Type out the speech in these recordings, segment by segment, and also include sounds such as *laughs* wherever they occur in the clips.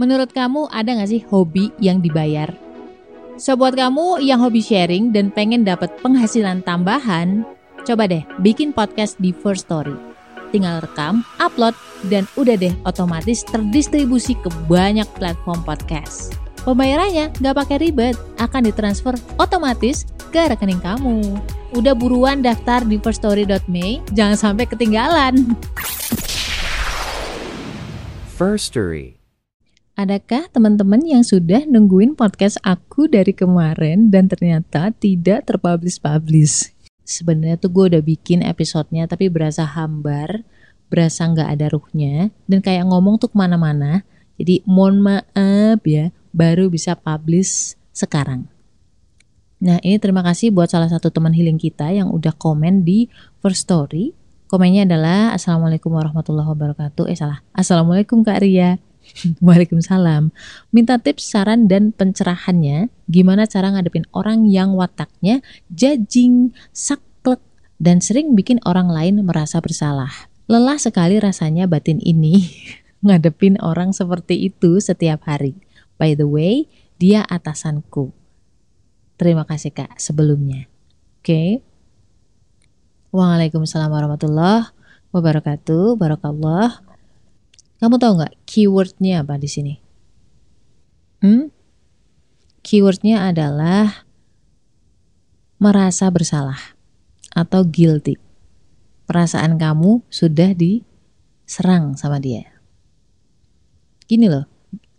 Menurut kamu ada nggak sih hobi yang dibayar? So buat kamu yang hobi sharing dan pengen dapat penghasilan tambahan, coba deh bikin podcast di First Story. Tinggal rekam, upload, dan udah deh otomatis terdistribusi ke banyak platform podcast. Pembayarannya nggak pakai ribet, akan ditransfer otomatis ke rekening kamu. Udah buruan daftar di firststory.me, jangan sampai ketinggalan. First Story. Adakah teman-teman yang sudah nungguin podcast aku dari kemarin dan ternyata tidak terpublish-publish? Sebenarnya tuh gue udah bikin episodenya tapi berasa hambar, berasa nggak ada ruhnya, dan kayak ngomong tuh ke mana-mana. Jadi mohon maaf ya, baru bisa publish sekarang. Nah ini terima kasih buat salah satu teman healing kita yang udah komen di First Story. Komennya adalah Assalamualaikum warahmatullahi wabarakatuh. Eh salah, Assalamualaikum Kak Ria. *laughs* Waalaikumsalam. Minta tips, saran, dan pencerahannya gimana cara ngadepin orang yang wataknya jajing, saklek, dan sering bikin orang lain merasa bersalah. Lelah sekali rasanya batin ini *laughs* ngadepin orang seperti itu setiap hari. By the way, dia atasanku. Terima kasih kak sebelumnya. Oke. Okay. Waalaikumsalam warahmatullahi wabarakatuh. Barakallah. Kamu tahu nggak keywordnya apa di sini? Hmm? Keywordnya adalah merasa bersalah atau guilty. Perasaan kamu sudah diserang sama dia. Gini loh,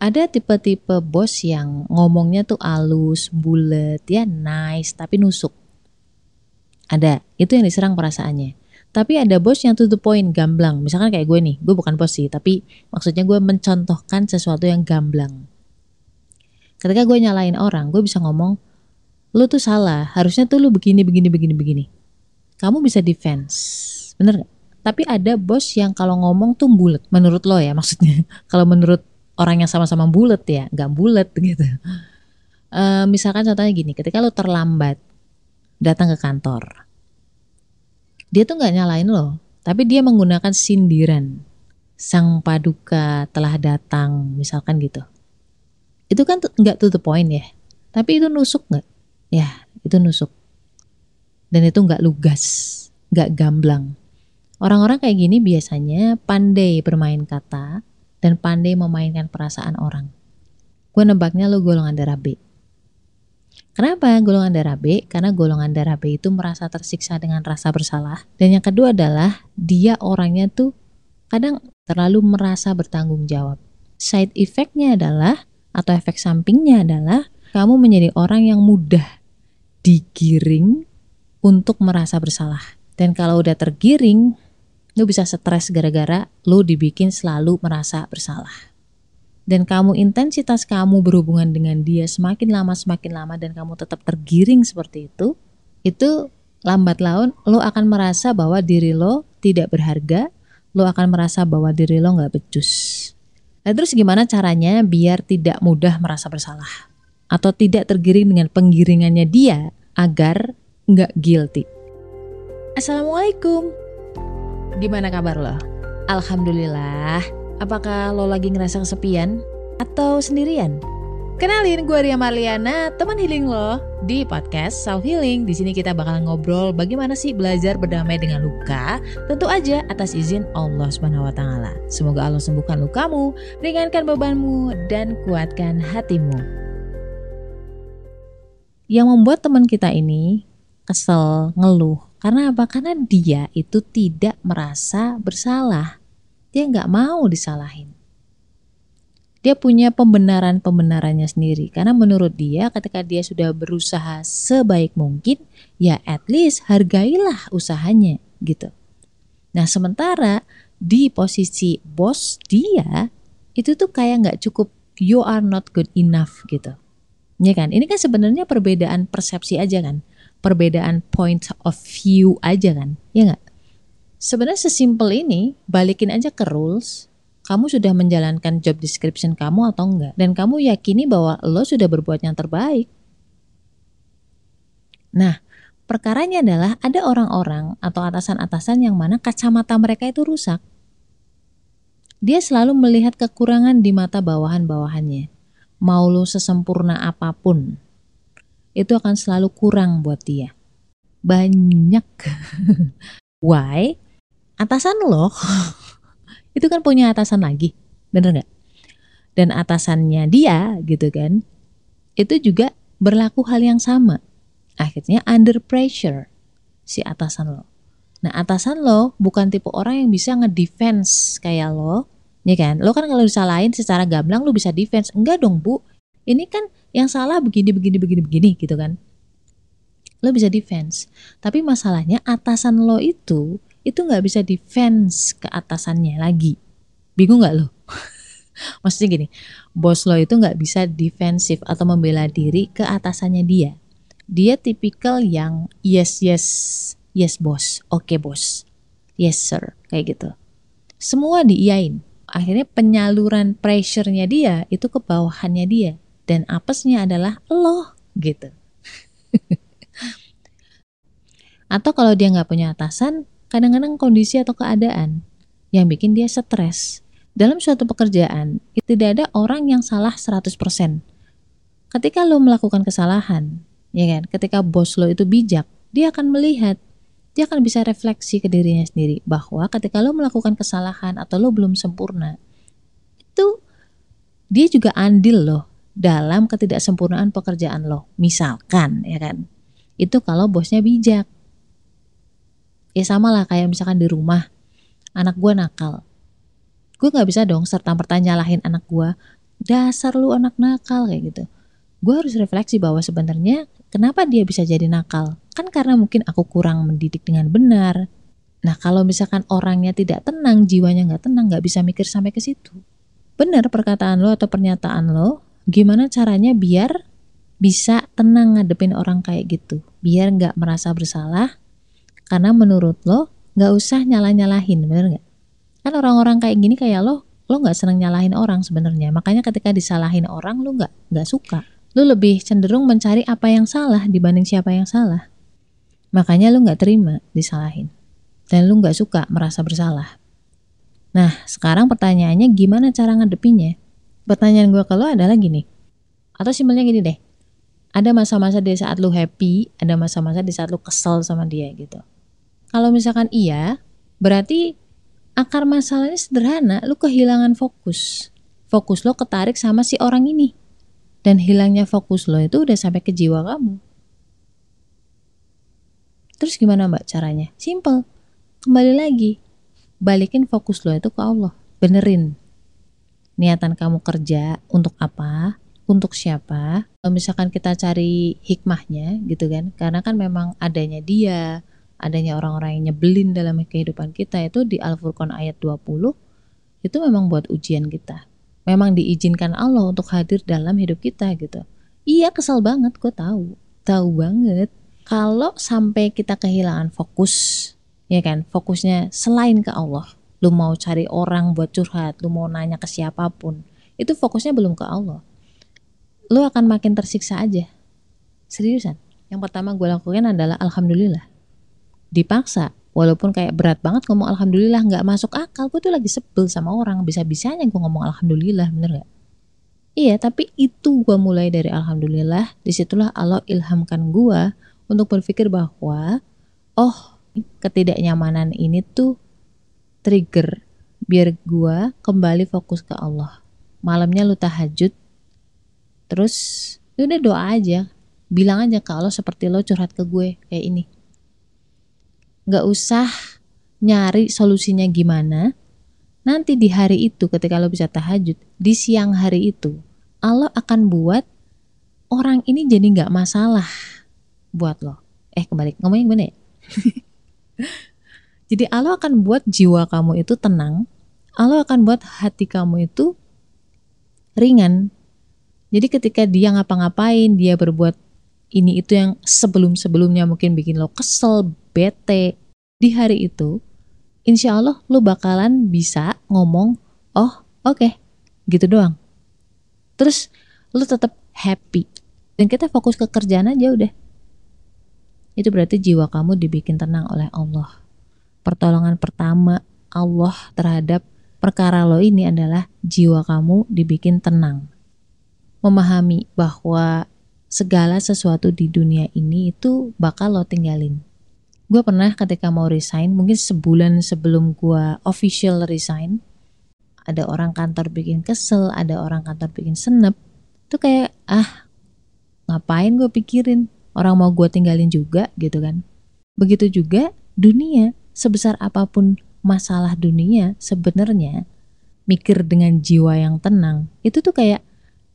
ada tipe-tipe bos yang ngomongnya tuh alus, bulet, ya nice, tapi nusuk. Ada, itu yang diserang perasaannya. Tapi ada bos yang to the point, gamblang. Misalkan kayak gue nih, gue bukan bos sih, tapi maksudnya gue mencontohkan sesuatu yang gamblang. Ketika gue nyalain orang, gue bisa ngomong, lu tuh salah, harusnya tuh lu begini, begini, begini, begini. Kamu bisa defense, bener gak? Tapi ada bos yang kalau ngomong tuh bulet, menurut lo ya maksudnya. *laughs* kalau menurut orang yang sama-sama bulet ya, gak bulet *laughs* gitu. Uh, misalkan contohnya gini, ketika lo terlambat datang ke kantor, dia tuh nggak nyalain lo, tapi dia menggunakan sindiran. Sang paduka telah datang, misalkan gitu. Itu kan nggak to the point ya, tapi itu nusuk nggak? Ya, itu nusuk. Dan itu nggak lugas, nggak gamblang. Orang-orang kayak gini biasanya pandai bermain kata dan pandai memainkan perasaan orang. Gue nebaknya lo golongan darah B. Kenapa golongan darah B? Karena golongan darah B itu merasa tersiksa dengan rasa bersalah. Dan yang kedua adalah dia orangnya tuh kadang terlalu merasa bertanggung jawab. Side effectnya adalah atau efek sampingnya adalah kamu menjadi orang yang mudah digiring untuk merasa bersalah. Dan kalau udah tergiring, lu bisa stres gara-gara lu dibikin selalu merasa bersalah dan kamu intensitas kamu berhubungan dengan dia semakin lama semakin lama dan kamu tetap tergiring seperti itu, itu lambat laun lo akan merasa bahwa diri lo tidak berharga, lo akan merasa bahwa diri lo nggak becus. Nah terus gimana caranya biar tidak mudah merasa bersalah atau tidak tergiring dengan penggiringannya dia agar nggak guilty. Assalamualaikum. Gimana kabar lo? Alhamdulillah. Apakah lo lagi ngerasa kesepian atau sendirian? Kenalin gue Ria Marliana, teman healing lo di podcast Self Healing. Di sini kita bakal ngobrol bagaimana sih belajar berdamai dengan luka, tentu aja atas izin Allah Subhanahu wa taala. Semoga Allah sembuhkan lukamu, ringankan bebanmu dan kuatkan hatimu. Yang membuat teman kita ini kesel, ngeluh, karena apa? Karena dia itu tidak merasa bersalah dia nggak mau disalahin. Dia punya pembenaran-pembenarannya sendiri karena menurut dia ketika dia sudah berusaha sebaik mungkin ya at least hargailah usahanya gitu. Nah sementara di posisi bos dia itu tuh kayak nggak cukup you are not good enough gitu. Ya kan? Ini kan sebenarnya perbedaan persepsi aja kan. Perbedaan point of view aja kan. Ya nggak? Sebenarnya sesimpel ini, balikin aja ke rules, kamu sudah menjalankan job description kamu atau enggak. Dan kamu yakini bahwa lo sudah berbuat yang terbaik. Nah, perkaranya adalah ada orang-orang atau atasan-atasan yang mana kacamata mereka itu rusak. dia selalu melihat kekurangan di mata bawahan-bawahannya. Mau lo sesempurna apa pun, itu akan selalu kurang buat dia. Banyak. *laughs* Why? Atasan lo *laughs* itu kan punya atasan lagi, bener nggak? Dan atasannya dia gitu kan, itu juga berlaku hal yang sama. Akhirnya under pressure si atasan lo. Nah atasan lo bukan tipe orang yang bisa ngedefense kayak lo, ya kan? Lo kan kalau disalahin secara gamblang lo bisa defense. Enggak dong bu, ini kan yang salah begini begini begini begini gitu kan? Lo bisa defense. Tapi masalahnya atasan lo itu itu nggak bisa defense ke atasannya lagi. Bingung nggak lo? *laughs* Maksudnya gini, bos lo itu nggak bisa defensif atau membela diri ke atasannya dia. Dia tipikal yang yes yes yes bos, oke okay, bos, yes sir, kayak gitu. Semua diiyain. Akhirnya penyaluran pressure-nya dia itu ke bawahannya dia dan apesnya adalah lo gitu. *laughs* Atau kalau dia nggak punya atasan, kadang-kadang kondisi atau keadaan yang bikin dia stres. Dalam suatu pekerjaan, tidak ada orang yang salah 100%. Ketika lo melakukan kesalahan, ya kan? Ketika bos lo itu bijak, dia akan melihat dia akan bisa refleksi ke dirinya sendiri bahwa ketika lo melakukan kesalahan atau lo belum sempurna, itu dia juga andil loh dalam ketidaksempurnaan pekerjaan lo. Misalkan, ya kan, itu kalau bosnya bijak. Ya sama lah kayak misalkan di rumah, anak gue nakal. Gue gak bisa dong serta merta nyalahin anak gue, dasar lu anak nakal kayak gitu. Gue harus refleksi bahwa sebenarnya kenapa dia bisa jadi nakal Kan karena mungkin aku kurang mendidik dengan benar. Nah kalau misalkan orangnya tidak tenang, jiwanya nggak tenang, nggak bisa mikir sampai ke situ. Benar perkataan lo atau pernyataan lo, gimana caranya biar bisa tenang ngadepin orang kayak gitu. Biar nggak merasa bersalah, karena menurut lo nggak usah nyalah-nyalahin, bener nggak? Kan orang-orang kayak gini kayak lo, lo nggak seneng nyalahin orang sebenarnya. Makanya ketika disalahin orang lo nggak nggak suka. Lo lebih cenderung mencari apa yang salah dibanding siapa yang salah. Makanya lu nggak terima disalahin. Dan lu nggak suka merasa bersalah. Nah, sekarang pertanyaannya gimana cara ngadepinnya? Pertanyaan gue ke lo adalah gini. Atau simpelnya gini deh. Ada masa-masa di saat lu happy, ada masa-masa di saat lu kesel sama dia gitu. Kalau misalkan iya, berarti akar masalahnya sederhana, lu kehilangan fokus. Fokus lo ketarik sama si orang ini. Dan hilangnya fokus lo itu udah sampai ke jiwa kamu. Terus gimana mbak caranya? Simple. Kembali lagi. Balikin fokus lo itu ke Allah. Benerin. Niatan kamu kerja untuk apa? Untuk siapa? Kalau misalkan kita cari hikmahnya gitu kan. Karena kan memang adanya dia, adanya orang-orang yang nyebelin dalam kehidupan kita itu di Al-Furqan ayat 20 itu memang buat ujian kita. Memang diizinkan Allah untuk hadir dalam hidup kita gitu. Iya kesal banget, gue tahu, tahu banget. Kalau sampai kita kehilangan fokus ya kan? Fokusnya selain ke Allah. Lu mau cari orang buat curhat lu mau nanya ke siapa pun itu fokusnya belum ke Allah. Lu akan makin tersiksa aja. Seriusan? Yang pertama gue lakukan adalah alhamdulillah dipaksa. Walaupun kayak berat banget ngomong alhamdulillah nggak masuk akal. Gue tuh lagi sebel sama orang. Bisa bisanya gue ngomong alhamdulillah bener gak iya tapi itu gue mulai dari alhamdulillah di situlah Allah ilhamkan gue untuk berpikir bahwa oh ketidaknyamanan ini tuh trigger biar gua kembali fokus ke Allah. Malamnya lu tahajud, terus lu udah doa aja, bilang aja ke Allah seperti lo curhat ke gue kayak ini. Gak usah nyari solusinya gimana. Nanti di hari itu ketika lo bisa tahajud, di siang hari itu, Allah akan buat orang ini jadi gak masalah buat lo. Eh kembali ngomongin gimana ya? *laughs* Jadi Allah akan buat jiwa kamu itu tenang. Allah akan buat hati kamu itu ringan. Jadi ketika dia ngapa-ngapain, dia berbuat ini itu yang sebelum-sebelumnya mungkin bikin lo kesel, bete. Di hari itu, insya Allah lo bakalan bisa ngomong, oh oke, okay, gitu doang. Terus lo tetap happy. Dan kita fokus ke kerjaan aja udah itu berarti jiwa kamu dibikin tenang oleh Allah. Pertolongan pertama Allah terhadap perkara lo ini adalah jiwa kamu dibikin tenang. Memahami bahwa segala sesuatu di dunia ini itu bakal lo tinggalin. Gue pernah ketika mau resign, mungkin sebulan sebelum gue official resign, ada orang kantor bikin kesel, ada orang kantor bikin senep, itu kayak ah ngapain gue pikirin? Orang mau gue tinggalin juga gitu kan. Begitu juga dunia. Sebesar apa pun masalah dunia sebenarnya mikir dengan jiwa yang tenang itu tuh kayak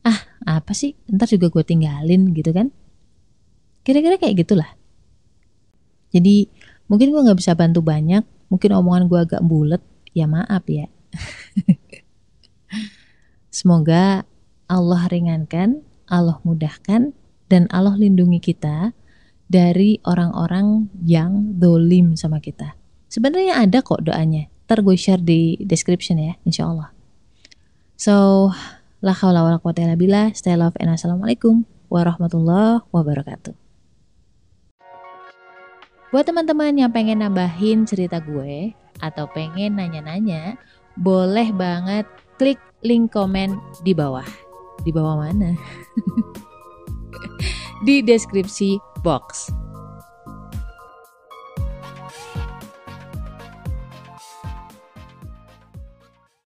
ah apa sih? Ntar juga gue tinggalin gitu kan. Kira-kira kayak gitulah jadi mungkin gue nggak bisa bantu banyak, mungkin omongan gue agak bulet, ya maaf ya. *laughs* Semoga Allah ringankan, Allah mudahkan, dan Allah lindungi kita dari orang-orang yang dolim sama kita. Sebenarnya ada kok doanya. Ntar gue share di description ya, insya Allah. So, la haula wa la quwata illa billah. Stay love and assalamualaikum warahmatullahi wabarakatuh. Buat teman-teman yang pengen nambahin cerita gue atau pengen nanya-nanya, boleh banget klik link komen di bawah. Di bawah mana? *laughs* di deskripsi box.